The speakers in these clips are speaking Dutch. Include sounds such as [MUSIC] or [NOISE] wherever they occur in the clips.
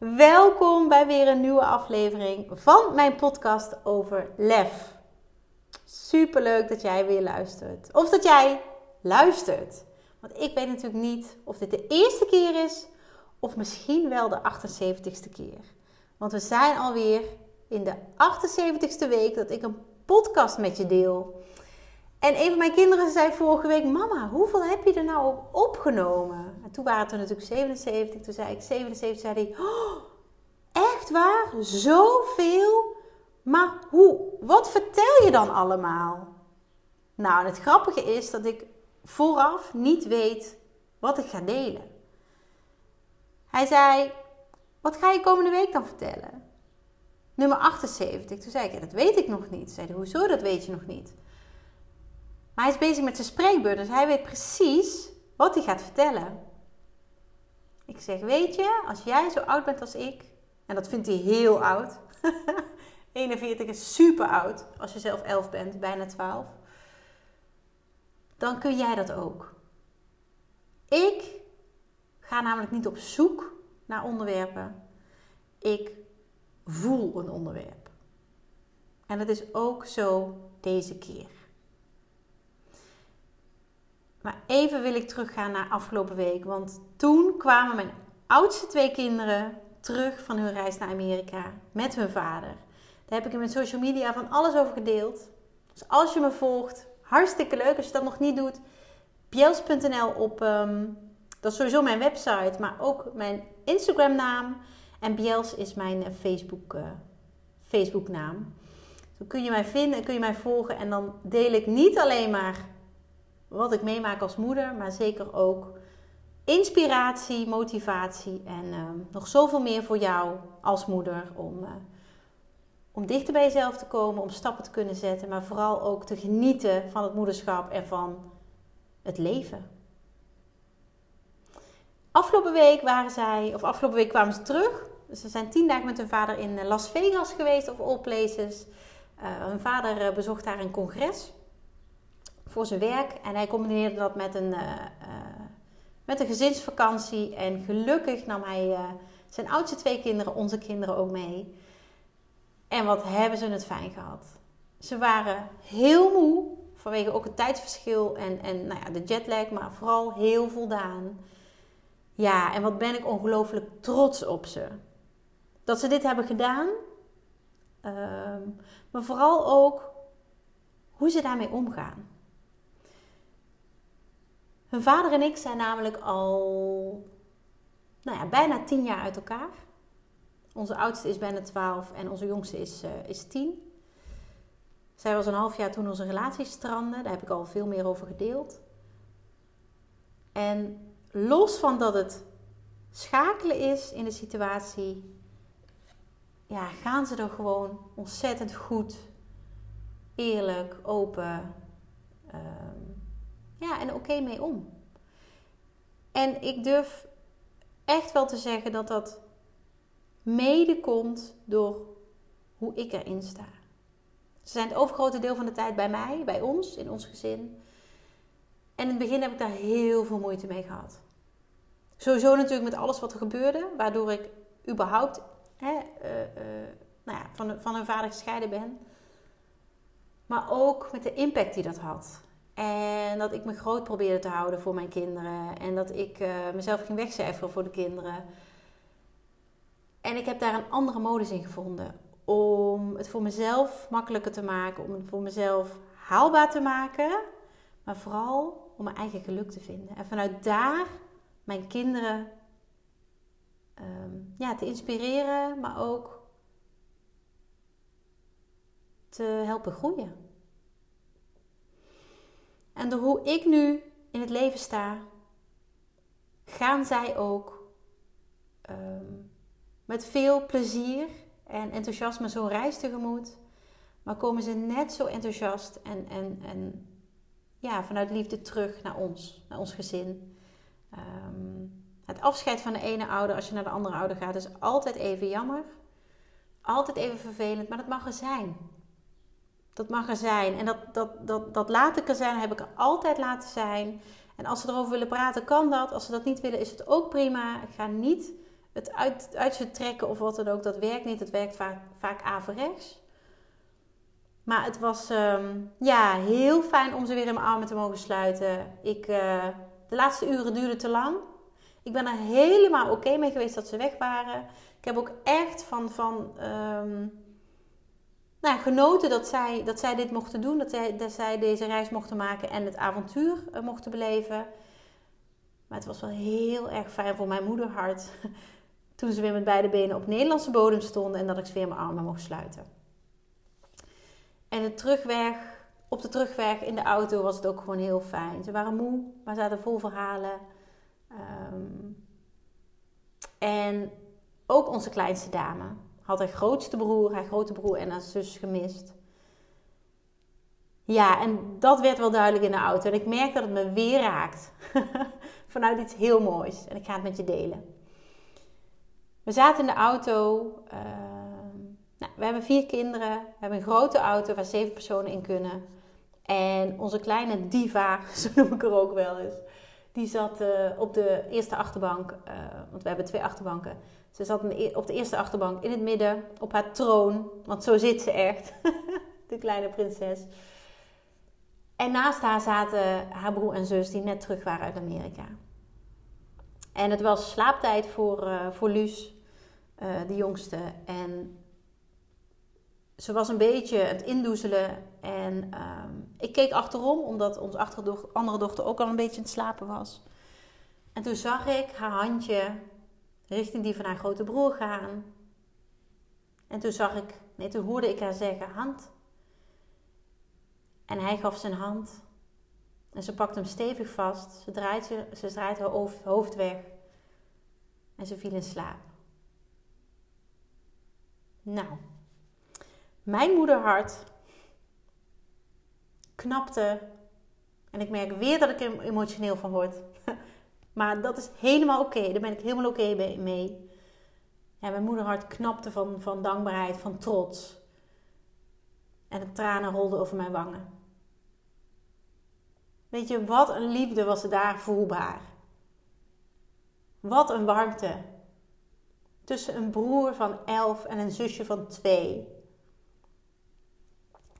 Welkom bij weer een nieuwe aflevering van mijn podcast over lef. Super leuk dat jij weer luistert. Of dat jij luistert. Want ik weet natuurlijk niet of dit de eerste keer is of misschien wel de 78ste keer. Want we zijn alweer in de 78ste week dat ik een podcast met je deel. En een van mijn kinderen zei vorige week: Mama, hoeveel heb je er nou opgenomen? En toen waren het er natuurlijk 77. Toen zei ik 77. Zei hij: oh, Echt waar? Zoveel? Maar hoe? Wat vertel je dan allemaal? Nou, en het grappige is dat ik vooraf niet weet wat ik ga delen. Hij zei: Wat ga je komende week dan vertellen? Nummer 78. Toen zei ik: Dat weet ik nog niet. Zei Hoezo? Dat weet je nog niet. Hij is bezig met zijn spreekbeurt, dus hij weet precies wat hij gaat vertellen. Ik zeg: Weet je, als jij zo oud bent als ik, en dat vindt hij heel oud. [LAUGHS] 41 is super oud als je zelf 11 bent, bijna 12. Dan kun jij dat ook. Ik ga namelijk niet op zoek naar onderwerpen. Ik voel een onderwerp. En dat is ook zo deze keer. Maar even wil ik teruggaan naar afgelopen week. Want toen kwamen mijn oudste twee kinderen terug van hun reis naar Amerika met hun vader. Daar heb ik in mijn social media van alles over gedeeld. Dus als je me volgt, hartstikke leuk. Als je dat nog niet doet, pjels.nl op, um, dat is sowieso mijn website, maar ook mijn Instagram naam. En Biels is mijn eh, Facebook, uh, Facebook naam. Zo kun je mij vinden en kun je mij volgen. En dan deel ik niet alleen maar wat ik meemaak als moeder, maar zeker ook inspiratie, motivatie en uh, nog zoveel meer voor jou als moeder om, uh, om dichter bij jezelf te komen, om stappen te kunnen zetten, maar vooral ook te genieten van het moederschap en van het leven. Afgelopen week waren zij, of afgelopen week kwamen ze terug. Dus ze zijn tien dagen met hun vader in eh, Las Vegas geweest, of all places. Uh, hun vader bezocht daar een congres voor zijn werk en hij combineerde dat met een met een gezinsvakantie. En gelukkig nam hij uh, zijn oudste twee kinderen, onze kinderen, ook mee. En wat hebben ze het fijn gehad. Ze waren heel moe, vanwege ook het tijdsverschil en, en nou ja, de jetlag, maar vooral heel voldaan. Ja, en wat ben ik ongelooflijk trots op ze. Dat ze dit hebben gedaan. Ehm, maar vooral ook hoe ze daarmee omgaan. Hun vader en ik zijn namelijk al nou ja, bijna tien jaar uit elkaar. Onze oudste is bijna 12 en onze jongste is, uh, is 10. Zij was een half jaar toen onze relatie strandde. Daar heb ik al veel meer over gedeeld. En los van dat het schakelen is in de situatie, ja, gaan ze er gewoon ontzettend goed, eerlijk, open, ehm, ja, en oké mee om. En ik durf echt wel te zeggen dat dat mede komt door hoe ik erin sta. Ze zijn het overgrote deel van de tijd bij mij, bij ons, in ons gezin. En in het begin heb ik daar heel veel moeite mee gehad. Sowieso natuurlijk met alles wat er gebeurde, waardoor ik überhaupt hè, uh, uh, nou ja, van, van hun vader gescheiden ben. Maar ook met de impact die dat had. En dat ik me groot probeerde te houden voor mijn kinderen. En dat ik uh, mezelf ging wegcijferen voor de kinderen. En ik heb daar een andere modus in gevonden. Om het voor mezelf makkelijker te maken. Om het voor mezelf haalbaar te maken. Maar vooral om mijn eigen geluk te vinden. En vanuit daar mijn kinderen um, ja, te inspireren. Maar ook te helpen groeien. En door hoe ik nu in het leven sta, gaan zij ook um, met veel plezier en enthousiasme zo'n reis tegemoet. Maar komen ze net zo enthousiast en, en, en ja, vanuit liefde terug naar ons, naar ons gezin. Ehm, het afscheid van de ene ouder als je naar de andere ouder gaat is altijd even jammer. Altijd even vervelend, maar dat mag er zijn. Dat mag er zijn. En dat, dat, dat, dat ik er zijn, heb ik er altijd laten zijn. En als ze erover willen praten, kan dat. Als ze dat niet willen, is het ook prima. Ik ga niet het uit, uit ze trekken of wat dan ook. Dat werkt niet. Het werkt vaak, vaak averechts. Maar het was ehm, ja, heel fijn om ze weer in mijn armen te mogen sluiten. Ik, uh, de laatste uren duurden te lang. Ik ben er helemaal oké mee geweest dat ze weg waren. Ik heb ook echt van, van ehm, nou, genoten dat zij, dat zij dit mochten doen. Dat zij, dat zij deze reis mochten maken en het avontuur uh, mochten beleven. Maar het was wel heel erg fijn voor mijn moederhart. [LAUGHS] Toen ze weer met beide benen op Nederlandse bodem stonden en dat ik ze weer mijn armen mocht sluiten. En de terugweg, op de terugweg in de auto was het ook gewoon heel fijn. Ze waren moe, maar ze hadden vol verhalen. Um, en ook onze kleinste dame had haar grootste broer, haar grote broer en haar zus gemist. Ja, en dat werd wel duidelijk in de auto. En ik merk dat het me weer raakt. [LAUGHS] Vanuit iets heel moois. En ik ga het met je delen. We zaten in de auto. Uh, nou, we hebben vier kinderen. We hebben een grote auto waar zeven personen in kunnen. En onze kleine diva, [LAUGHS] zo noem ik er ook wel eens, die zat uh, op de eerste achterbank. Uh, want we hebben twee achterbanken. Ze zat e-, op de eerste achterbank in het midden, op haar troon. Want zo zit ze echt, [LAUGHS] de kleine prinses. En naast haar zaten haar broer en zus die net terug waren uit Amerika. En het was slaaptijd voor, uh, voor Luus, de jongste. En ze was een beetje het indoezelen. En um, ik keek achterom, omdat onze andere dochter ook al een beetje aan het slapen was. En toen zag ik haar handje richting die van haar grote broer gaan. En toen zag ik, nee, toen hoorde ik haar zeggen: hand. En hij gaf zijn hand. En ze pakt hem stevig vast. Ze draait, ze, ze draait haar hoofd weg. En ze viel in slaap. Nou, mijn moederhart knapte. En ik merk weer dat ik er emotioneel van word. Maar dat is helemaal oké. Daar ben ik helemaal oké mee. Ja, mijn moederhart knapte van, van dankbaarheid, van trots. En de tranen rolden over mijn wangen. Weet je, wat een liefde was er daar voelbaar. Wat een warmte. Tussen een broer van elf en een zusje van twee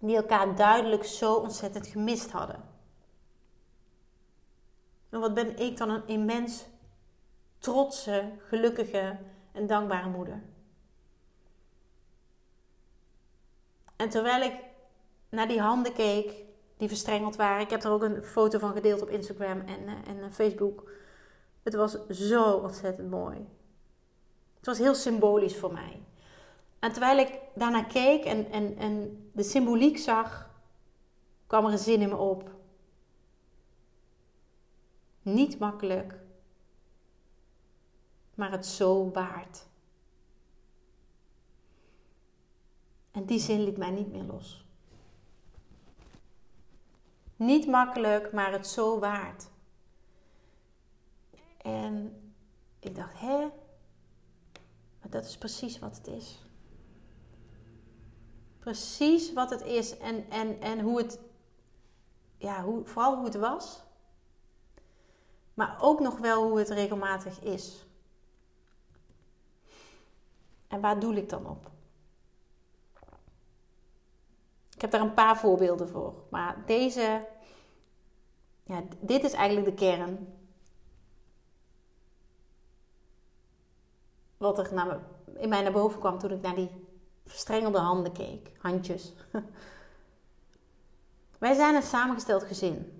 die elkaar duidelijk zo ontzettend gemist hadden. En wat ben ik dan een immens trotse, gelukkige en dankbare moeder. En terwijl ik naar die handen keek, die verstrengeld waren. Ik heb er ook een foto van gedeeld op Instagram en, uh, en Facebook. Het was zo ontzettend mooi. Het was heel symbolisch voor mij. En terwijl ik daarnaar keek en, en, en de symboliek zag, kwam er een zin in me op. Niet makkelijk, maar het zo waard. En die zin liet mij niet meer los. Niet makkelijk, maar het zo waard. En ik dacht, hè? Maar dat is precies wat het is precies wat het is en, en, en hoe het, ja, hoe, vooral hoe het was. Maar ook nog wel hoe het regelmatig is. En waar doe ik dan op? Ik heb daar een paar voorbeelden voor. Maar deze, ja, dit is eigenlijk de kern. Wat er naar, in mij naar boven kwam toen ik naar die verstrengelde handen keek. Handjes. [LAUGHS] Wij zijn een samengesteld gezin.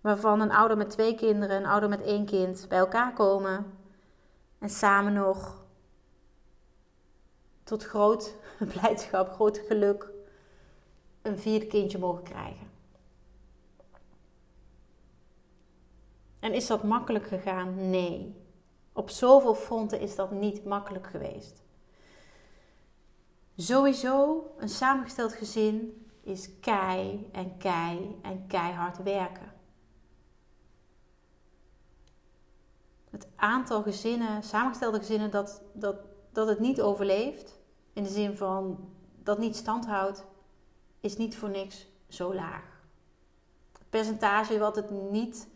Waarvan een ouder met twee kinderen, een ouder met één kind bij elkaar komen. En samen nog tot groot [LAUGHS] blijdschap, groot geluk een vierde kindje mogen krijgen. En is dat makkelijk gegaan? Nee. Op zoveel fronten is dat niet makkelijk geweest. Sowieso, een samengesteld gezin is kei en kei en keihard werken. Het aantal gezinnen, samengestelde gezinnen, dat, dat, dat het niet overleeft, in de zin van dat niet standhoudt, is niet voor niks zo laag. Het percentage wat het niet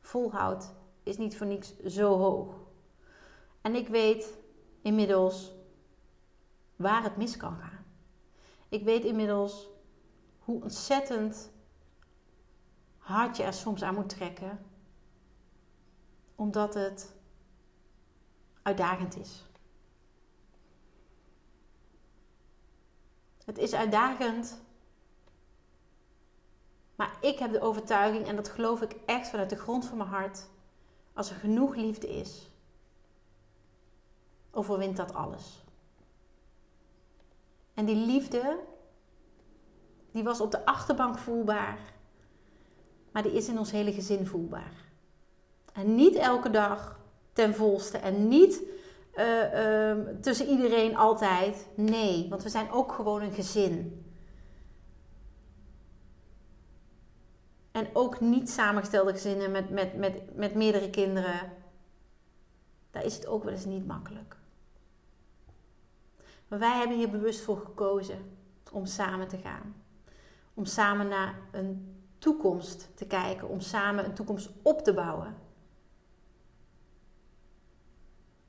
volhoudt, is niet voor niks zo hoog. En ik weet inmiddels waar het mis kan gaan. Ik weet inmiddels hoe ontzettend hard je er soms aan moet trekken, omdat het uitdagend is. Het is uitdagend, maar ik heb de overtuiging, en dat geloof ik echt vanuit de grond van mijn hart, als er genoeg liefde is, overwint dat alles. En die liefde, die was op de achterbank voelbaar, maar die is in ons hele gezin voelbaar. En niet elke dag ten volste en niet uh, uh, tussen iedereen altijd. Nee, want we zijn ook gewoon een gezin. En ook niet samengestelde gezinnen met, met, met, met meerdere kinderen. Daar is het ook wel eens niet makkelijk. Maar wij hebben hier bewust voor gekozen om samen te gaan. Om samen naar een toekomst te kijken. Om samen een toekomst op te bouwen.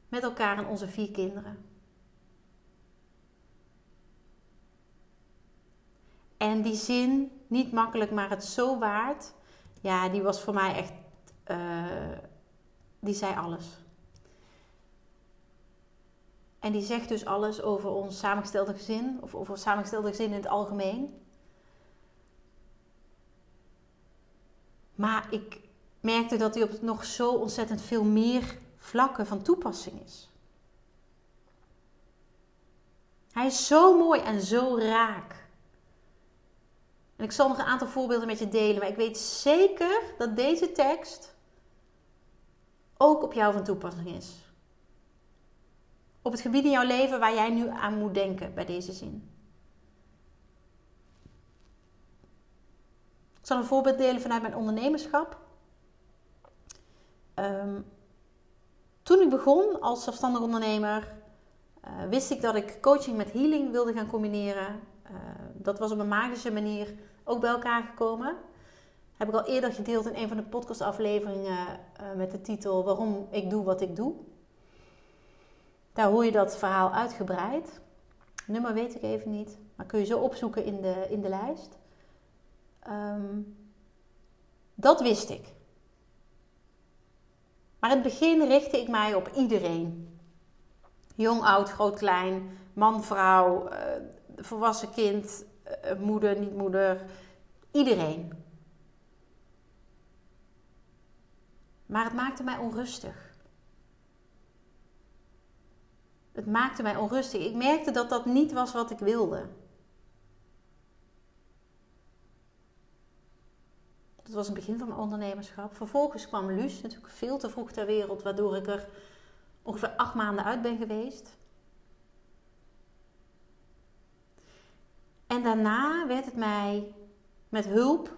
Met elkaar en onze vier kinderen. En die zin, niet makkelijk, maar het zo waard. Ja, die was voor mij echt. Uh, die zei alles. En die zegt dus alles over ons samengestelde gezin, of over samengestelde gezin in het algemeen. Maar ik merkte dat hij op nog zo ontzettend veel meer vlakken van toepassing is. Hij is zo mooi en zo raak. En ik zal nog een aantal voorbeelden met je delen, maar ik weet zeker dat deze tekst ook op jou van toepassing is. Op het gebied in jouw leven waar jij nu aan moet denken bij deze zin. Ik zal een voorbeeld delen vanuit mijn ondernemerschap. Um, toen ik begon als zelfstandig ondernemer, uh, wist ik dat ik coaching met healing wilde gaan combineren. Uh, dat was op een magische manier ook bij elkaar gekomen. Heb ik al eerder gedeeld in een van de podcastafleveringen uh, met de titel Waarom ik doe wat ik doe. Daar hoor je dat verhaal uitgebreid. Nummer weet ik even niet, maar kun je zo opzoeken in de, in de lijst. Um, dat wist ik. Maar in het begin richtte ik mij op iedereen. Jong, oud, groot, klein, man, vrouw, uh, volwassen kind, uh, moeder, niet moeder. Iedereen. Maar het maakte mij onrustig. Het maakte mij onrustig. Ik merkte dat dat niet was wat ik wilde. Dat was het begin van mijn ondernemerschap. Vervolgens kwam Luus, natuurlijk veel te vroeg ter wereld, waardoor ik er ongeveer acht maanden uit ben geweest. En daarna werd het mij met hulp.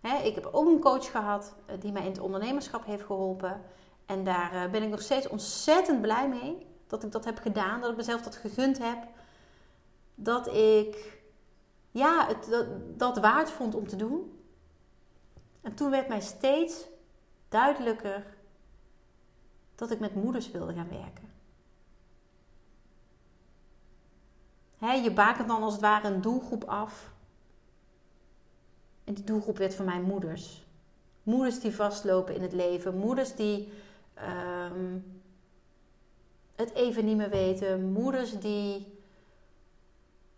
Hè, ik heb ook een coach gehad eh, die mij in het ondernemerschap heeft geholpen. En daar eh, ben ik nog steeds ontzettend blij mee dat ik dat heb gedaan, dat ik mezelf dat gegund heb. Dat ik ja, het, dat, dat waard vond om te doen. En toen werd mij steeds duidelijker dat ik met moeders wilde gaan werken. je bakent dan als het ware een doelgroep af. En die doelgroep werd van mij moeders. Moeders die vastlopen in het leven. Moeders die ehm, het even niet meer weten. Moeders die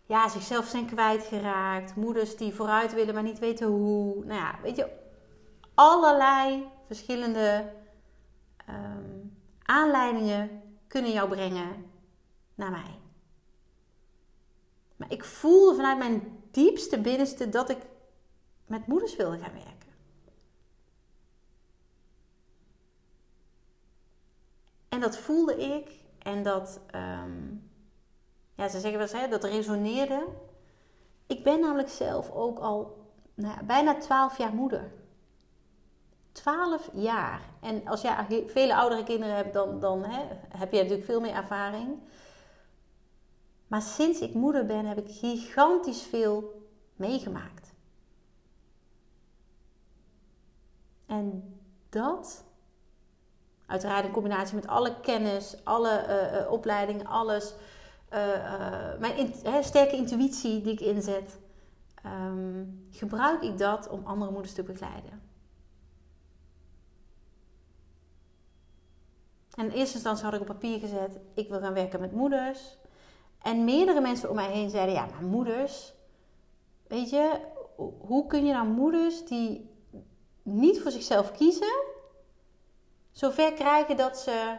ja, zichzelf zijn kwijtgeraakt. Moeders die vooruit willen, maar niet weten hoe. Nou ja, weet je, allerlei verschillende um, aanleidingen kunnen jou brengen naar mij. Maar ik voelde vanuit mijn diepste binnenste dat ik met moeders wilde gaan werken. En dat voelde ik en dat, um, ja, ze zeggen wel eens, dat resoneerde. Ik ben namelijk zelf ook al nou ja, bijna 12 jaar moeder. 12 jaar. En als je vele oudere kinderen hebt, dan, dan hè, heb je natuurlijk veel meer ervaring. Maar sinds ik moeder ben, heb ik gigantisch veel meegemaakt. En dat, uiteraard in combinatie met alle kennis, alle uh, opleidingen, alles, uh, mijn sterke intuïtie die ik inzet, um, gebruik ik dat om andere moeders te begeleiden. En in eerste instantie had ik op papier gezet: ik wil gaan werken met moeders. En meerdere mensen om mij heen zeiden: ja, maar moeders, weet je, hoe kun je nou moeders die niet voor zichzelf kiezen, zover krijgen dat ze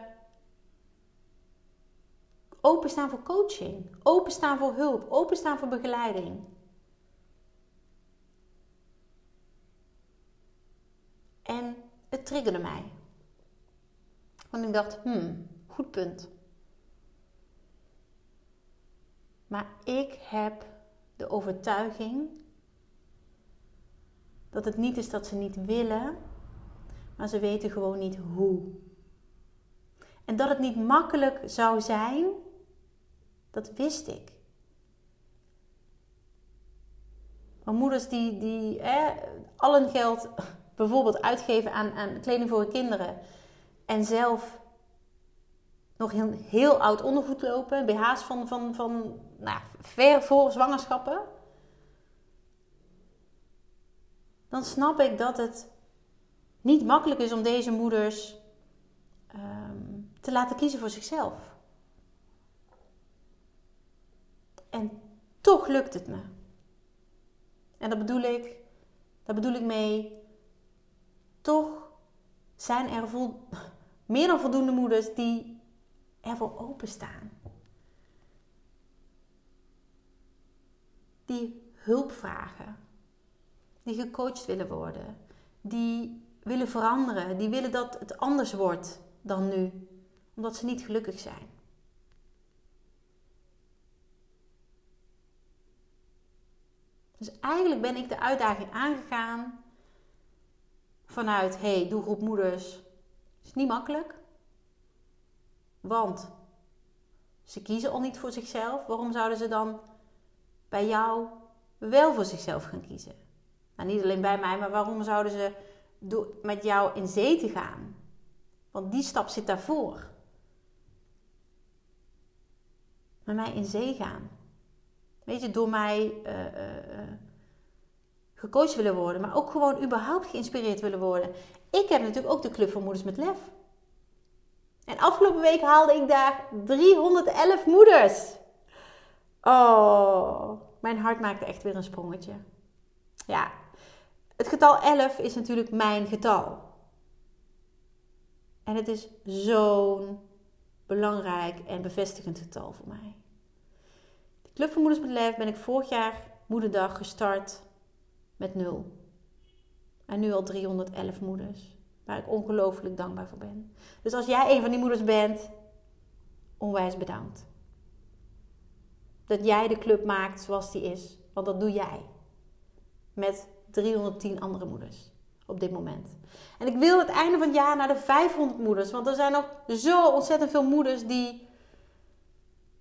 openstaan voor coaching, openstaan voor hulp, openstaan voor begeleiding? En het triggerde mij. Want ik dacht, hmm, goed punt. Maar ik heb de overtuiging dat het niet is dat ze niet willen, maar ze weten gewoon niet hoe. En dat het niet makkelijk zou zijn, dat wist ik. Maar moeders die, die al hun geld [LAUGHS] bijvoorbeeld uitgeven aan, aan kleding voor hun kinderen en zelf nog heel, heel oud ondergoed lopen, BH's van, van, van nou, ver voor zwangerschappen, dan snap ik dat het niet makkelijk is om deze moeders ehm, te laten kiezen voor zichzelf. En toch lukt het me. En dat bedoel ik, daar bedoel ik mee, toch zijn er vol, meer dan voldoende moeders die ervoor openstaan. Die hulp vragen. Die gecoacht willen worden. Die willen veranderen. Die willen dat het anders wordt dan nu. Omdat ze niet gelukkig zijn. Dus eigenlijk ben ik de uitdaging aangegaan vanuit, hey, doelgroep moeders, is niet makkelijk. Want ze kiezen al niet voor zichzelf. Waarom zouden ze dan bij jou wel voor zichzelf gaan kiezen? Nou, niet alleen bij mij, maar waarom zouden ze met jou in zee te gaan? Want die stap zit daarvoor. Met mij in zee gaan. Weet je, door mij uh, uh, gecoacht willen worden, maar ook gewoon überhaupt geïnspireerd willen worden. Ik heb natuurlijk ook de Club voor Moeders met Lef. En afgelopen week haalde ik daar 311 moeders. Oh, mijn hart maakte echt weer een sprongetje. Ja, het getal 11 is natuurlijk mijn getal. En het is zo'n belangrijk en bevestigend getal voor mij. De Club voor Moeders met Lef ben ik vorig jaar moederdag gestart met nul. En nu al 311 moeders. Waar ik ongelooflijk dankbaar voor ben. Dus als jij een van die moeders bent, onwijs bedankt. Dat jij de club maakt zoals die is. Want dat doe jij. Met 310 andere moeders op dit moment. En ik wil het einde van het jaar naar de 500 moeders. Want er zijn nog zo ontzettend veel moeders die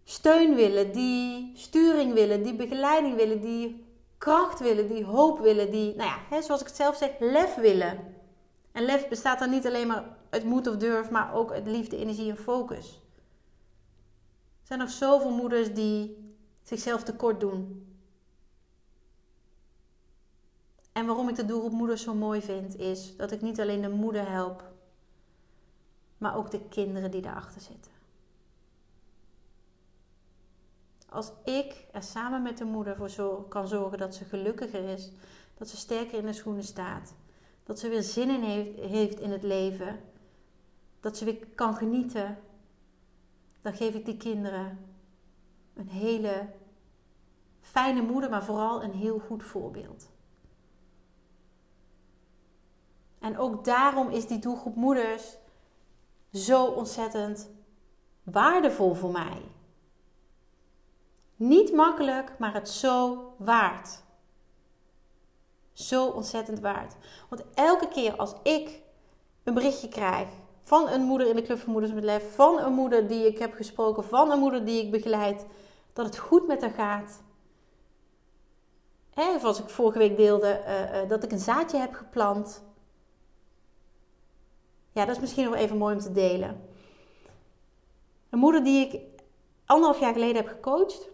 steun willen, die sturing willen, die begeleiding willen, die kracht willen, die hoop willen, die, nou ja, hè, zoals ik het zelf zeg, lef willen. En lef bestaat dan niet alleen maar uit moed of durf, maar ook uit liefde, energie en focus. Er zijn nog zoveel moeders die zichzelf tekort doen. En waarom ik de doelgroep moeders zo mooi vind, is dat ik niet alleen de moeder help, maar ook de kinderen die daarachter zitten. Als ik er samen met de moeder voor kan zorgen dat ze gelukkiger is, dat ze sterker in de schoenen staat, dat ze weer zin in heeft, heeft in het leven, dat ze weer kan genieten, dan geef ik die kinderen een hele fijne moeder, maar vooral een heel goed voorbeeld. En ook daarom is die doelgroep moeders zo ontzettend waardevol voor mij. Niet makkelijk, maar het zo waard. Zo ontzettend waard. Want elke keer als ik een berichtje krijg van een moeder in de Club van Moeders met Lef, van een moeder die ik heb gesproken, van een moeder die ik begeleid, dat het goed met haar gaat. Hè, als ik vorige week deelde uh, uh, dat ik een zaadje heb geplant. Ja, dat is misschien nog even mooi om te delen. Een moeder die ik anderhalf jaar geleden heb gecoacht,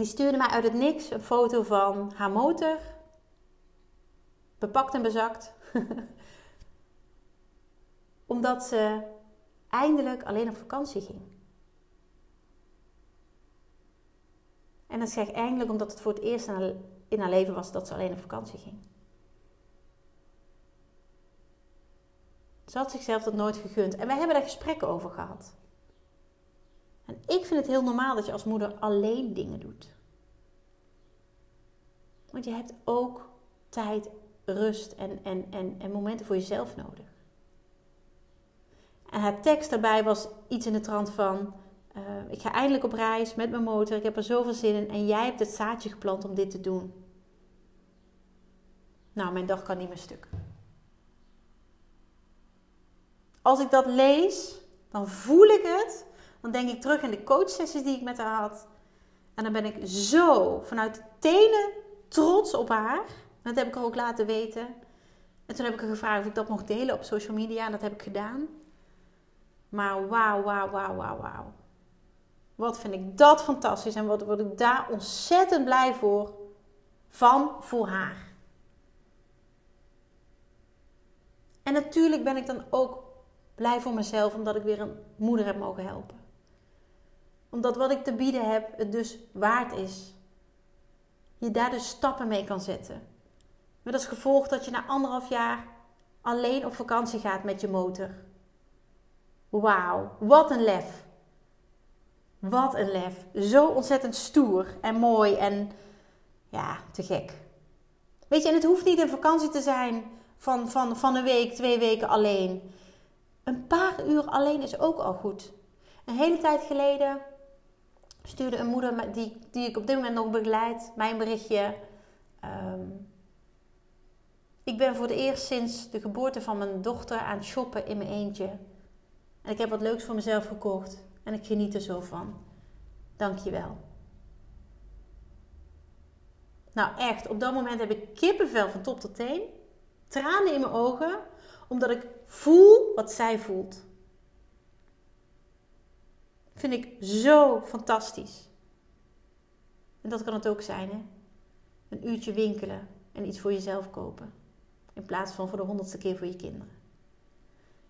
die stuurde mij uit het niks een foto van haar motor. Bepakt en bezakt. [LAUGHS] Omdat ze eindelijk alleen op vakantie ging. En dat zeg ik eindelijk omdat het voor het eerst in haar leven was dat ze alleen op vakantie ging. Ze had zichzelf dat nooit gegund. En wij hebben daar gesprekken over gehad. En ik vind het heel normaal dat je als moeder alleen dingen doet. Want je hebt ook tijd, rust en, en, en, en momenten voor jezelf nodig. En haar tekst daarbij was iets in de trant van: uh, Ik ga eindelijk op reis met mijn motor, ik heb er zoveel zin in en jij hebt het zaadje geplant om dit te doen. Nou, mijn dag kan niet meer stuk. Als ik dat lees, dan voel ik het. Dan denk ik terug in de coachsessies die ik met haar had. En dan ben ik zo vanuit de tenen trots op haar. Dat heb ik haar ook laten weten. En toen heb ik haar gevraagd of ik dat mocht delen op social media. En dat heb ik gedaan. Maar wauw, wauw, wauw, wauw, wauw. Wat vind ik dat fantastisch. En wat word ik daar ontzettend blij voor. Van voor haar. En natuurlijk ben ik dan ook blij voor mezelf omdat ik weer een moeder heb mogen helpen. Omdat wat ik te bieden heb het dus waard is. Je daar dus stappen mee kan zetten. Met als gevolg dat je na anderhalf jaar alleen op vakantie gaat met je motor. Wauw, wat een lef. Wat een lef. Zo ontzettend stoer en mooi en ja, te gek. Weet je, en het hoeft niet een vakantie te zijn van, van, van een week, twee weken alleen. Een paar uur alleen is ook al goed. Een hele tijd geleden stuurde een moeder die, die ik op dit moment nog begeleid mij een berichtje. Ehm, ik ben voor het eerst sinds de geboorte van mijn dochter aan het shoppen in mijn eentje. En ik heb wat leuks voor mezelf gekocht. En ik geniet er zo van. Dank je wel. Nou echt, op dat moment heb ik kippenvel van top tot teen. Tranen in mijn ogen. Omdat ik voel wat zij voelt. Vind ik zo fantastisch. En dat kan het ook zijn, hè? Een uurtje winkelen en iets voor jezelf kopen. In plaats van voor de honderdste keer voor je kinderen.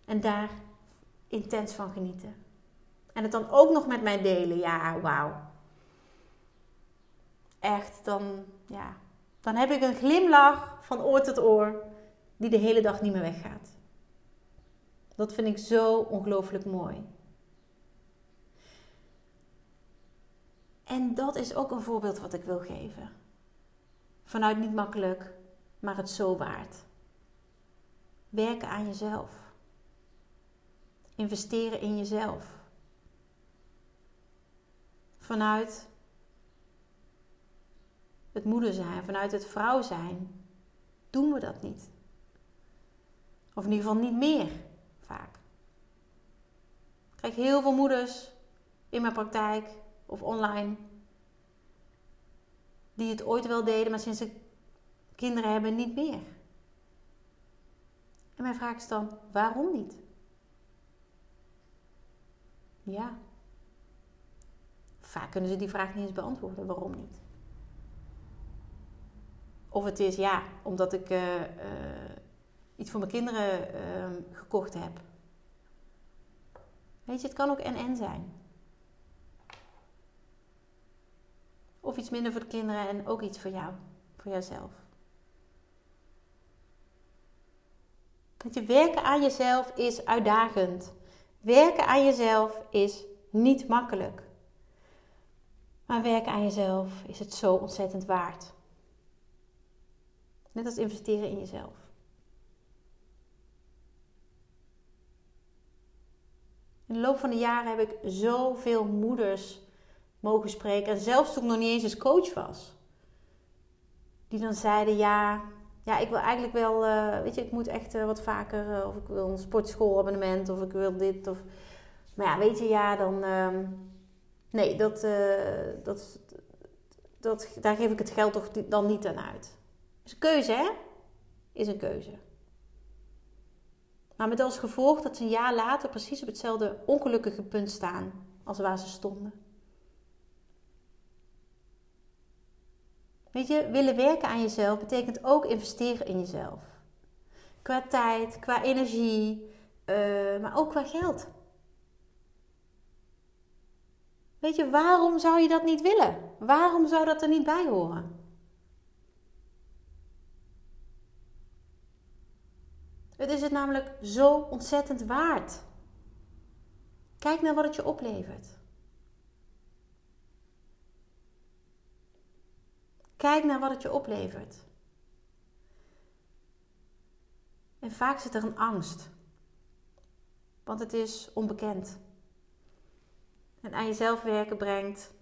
En daar intens van genieten. En het dan ook nog met mij delen. Ja, wauw. Echt, dan, ja, dan heb ik een glimlach van oor tot oor die de hele dag niet meer weggaat. Dat vind ik zo ongelooflijk mooi. En dat is ook een voorbeeld wat ik wil geven. Vanuit niet makkelijk, maar het zo waard. Werken aan jezelf. Investeren in jezelf. Vanuit het moeder zijn, vanuit het vrouw zijn, doen we dat niet. Of in ieder geval niet meer vaak. Ik krijg heel veel moeders in mijn praktijk of online die het ooit wel deden, maar sinds ze kinderen hebben niet meer. En mijn vraag is dan: waarom niet? Ja. Vaak kunnen ze die vraag niet eens beantwoorden. Waarom niet? Of het is ja, omdat ik uh, uh, iets voor mijn kinderen uh, gekocht heb. Weet je, het kan ook en-en zijn. Of iets minder voor de kinderen en ook iets voor jou, voor jouzelf. Dat je werken aan jezelf is uitdagend. Werken aan jezelf is niet makkelijk. Maar werken aan jezelf is het zo ontzettend waard. Net als investeren in jezelf. In de loop van de jaren heb ik zoveel moeders mogen spreken. En zelfs toen ik nog niet eens eens coach was. Die dan zeiden, ja, ja ik wil eigenlijk wel, uh, weet je, ik moet echt uh, wat vaker, uh, of ik wil een sportschoolabonnement, of ik wil dit. Of... Maar ja, weet je, ja, dan, uh, nee, dat, dat, dat, daar geef ik het geld toch dan niet aan uit. Is een keuze, hè? Is een keuze. Maar met als gevolg dat ze een jaar later precies op hetzelfde ongelukkige punt staan als waar ze stonden. Weet je, willen werken aan jezelf betekent ook investeren in jezelf. Qua tijd, qua energie, uh, maar ook qua geld. Weet je, waarom zou je dat niet willen? Waarom zou dat er niet bij horen? Het is het namelijk zo ontzettend waard. Kijk naar wat het je oplevert. Kijk naar wat het je oplevert. En vaak zit er een angst. Want het is onbekend. En aan jezelf werken brengt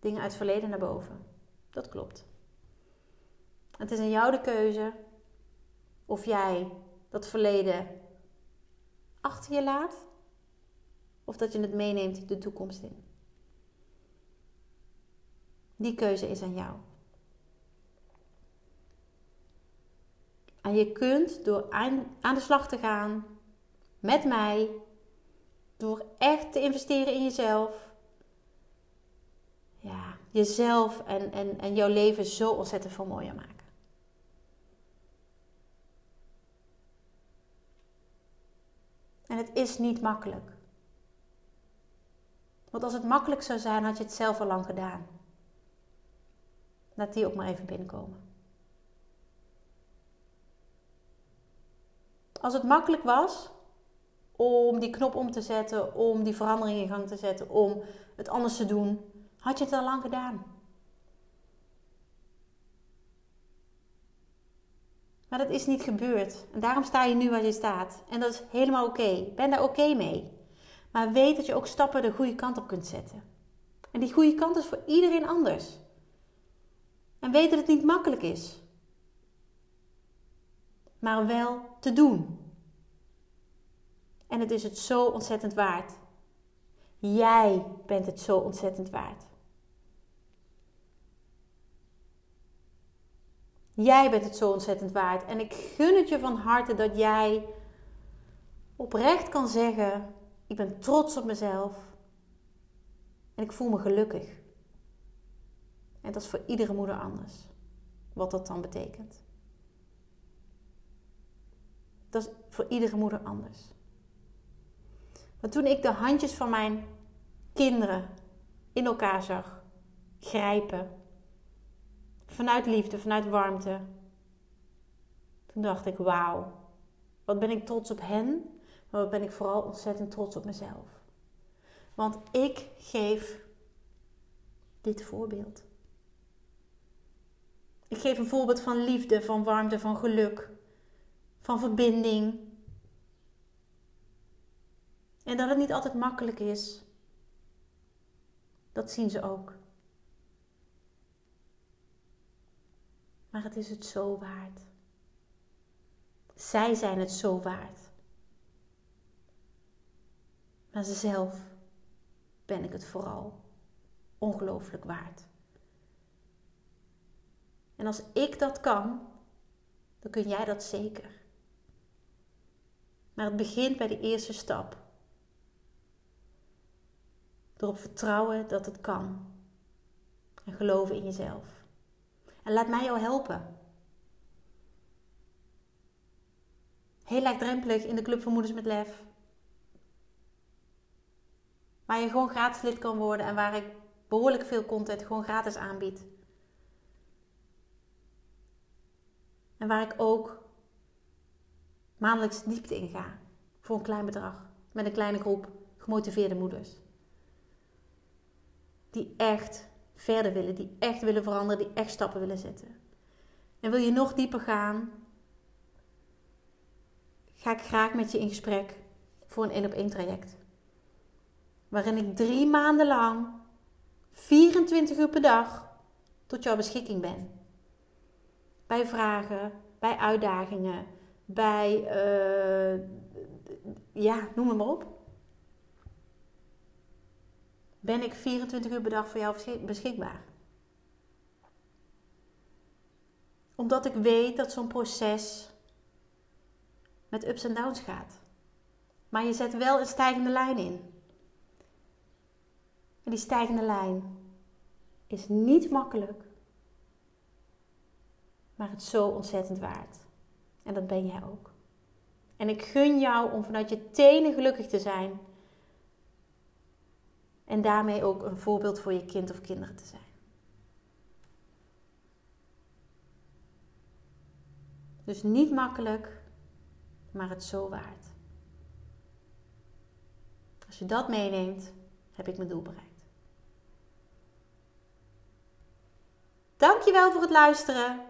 dingen uit het verleden naar boven. Dat klopt. Het is aan jou de keuze of jij dat verleden achter je laat of dat je het meeneemt de toekomst in. Die keuze is aan jou. En je kunt door aan, de slag te gaan met mij, door echt te investeren in jezelf, ja, jezelf en, en, en jouw leven zo ontzettend veel mooier maken. En het is niet makkelijk. Want als het makkelijk zou zijn, had je het zelf al lang gedaan. Laat die ook maar even binnenkomen. Als het makkelijk was om die knop om te zetten, om die verandering in gang te zetten, om het anders te doen, had je het al lang gedaan. Maar dat is niet gebeurd. En daarom sta je nu waar je staat. En dat is helemaal oké. Ben daar oké mee. Maar weet dat je ook stappen de goede kant op kunt zetten. En die goede kant is voor iedereen anders. En weet dat het niet makkelijk is. Maar wel te doen. En het is het zo ontzettend waard. Jij bent het zo ontzettend waard. Jij bent het zo ontzettend waard. En ik gun het je van harte dat jij oprecht kan zeggen: Ik ben trots op mezelf. En ik voel me gelukkig. En dat is voor iedere moeder anders. Wat dat dan betekent. Dat is voor iedere moeder anders. Maar toen ik de handjes van mijn kinderen in elkaar zag grijpen Vanuit liefde, vanuit warmte. Toen dacht ik, wauw, wat ben ik trots op hen, maar wat ben ik vooral ontzettend trots op mezelf. Want ik geef dit voorbeeld. Ik geef een voorbeeld van liefde, van warmte, van geluk, van verbinding. En dat het niet altijd makkelijk is, dat zien ze ook. Maar het is het zo waard. Zij zijn het zo waard. Maar zelf ben ik het vooral ongelooflijk waard. En als ik dat kan, dan kun jij dat zeker. Maar het begint bij de eerste stap. Door op vertrouwen dat het kan. En geloven in jezelf. En laat mij jou helpen. Heel laagdrempelig in de Club van Moeders met Lef. Waar je gewoon gratis lid kan worden en waar ik behoorlijk veel content gewoon gratis aanbied. En waar ik ook maandelijks diepte in ga. Voor een klein bedrag. Met een kleine groep gemotiveerde moeders. Die echt verder willen, die echt willen veranderen, die echt stappen willen zetten. En wil je nog dieper gaan, ga ik graag met je in gesprek voor een één op één traject. Waarin ik drie maanden lang 24 uur per dag tot jouw beschikking ben. Bij vragen, bij uitdagingen, bij, uh, ja, noem het maar op. Ben ik 24 uur per dag voor jou beschikbaar? Omdat ik weet dat zo'n proces met ups en downs gaat. Maar je zet wel een stijgende lijn in. En die stijgende lijn is niet makkelijk, maar het is zo ontzettend waard. En dat ben jij ook. En ik gun jou om vanuit je tenen gelukkig te zijn. En daarmee ook een voorbeeld voor je kind of kinderen te zijn. Dus niet makkelijk, maar het zo waard. Als je dat meeneemt, heb ik mijn doel bereikt. Dankjewel voor het luisteren.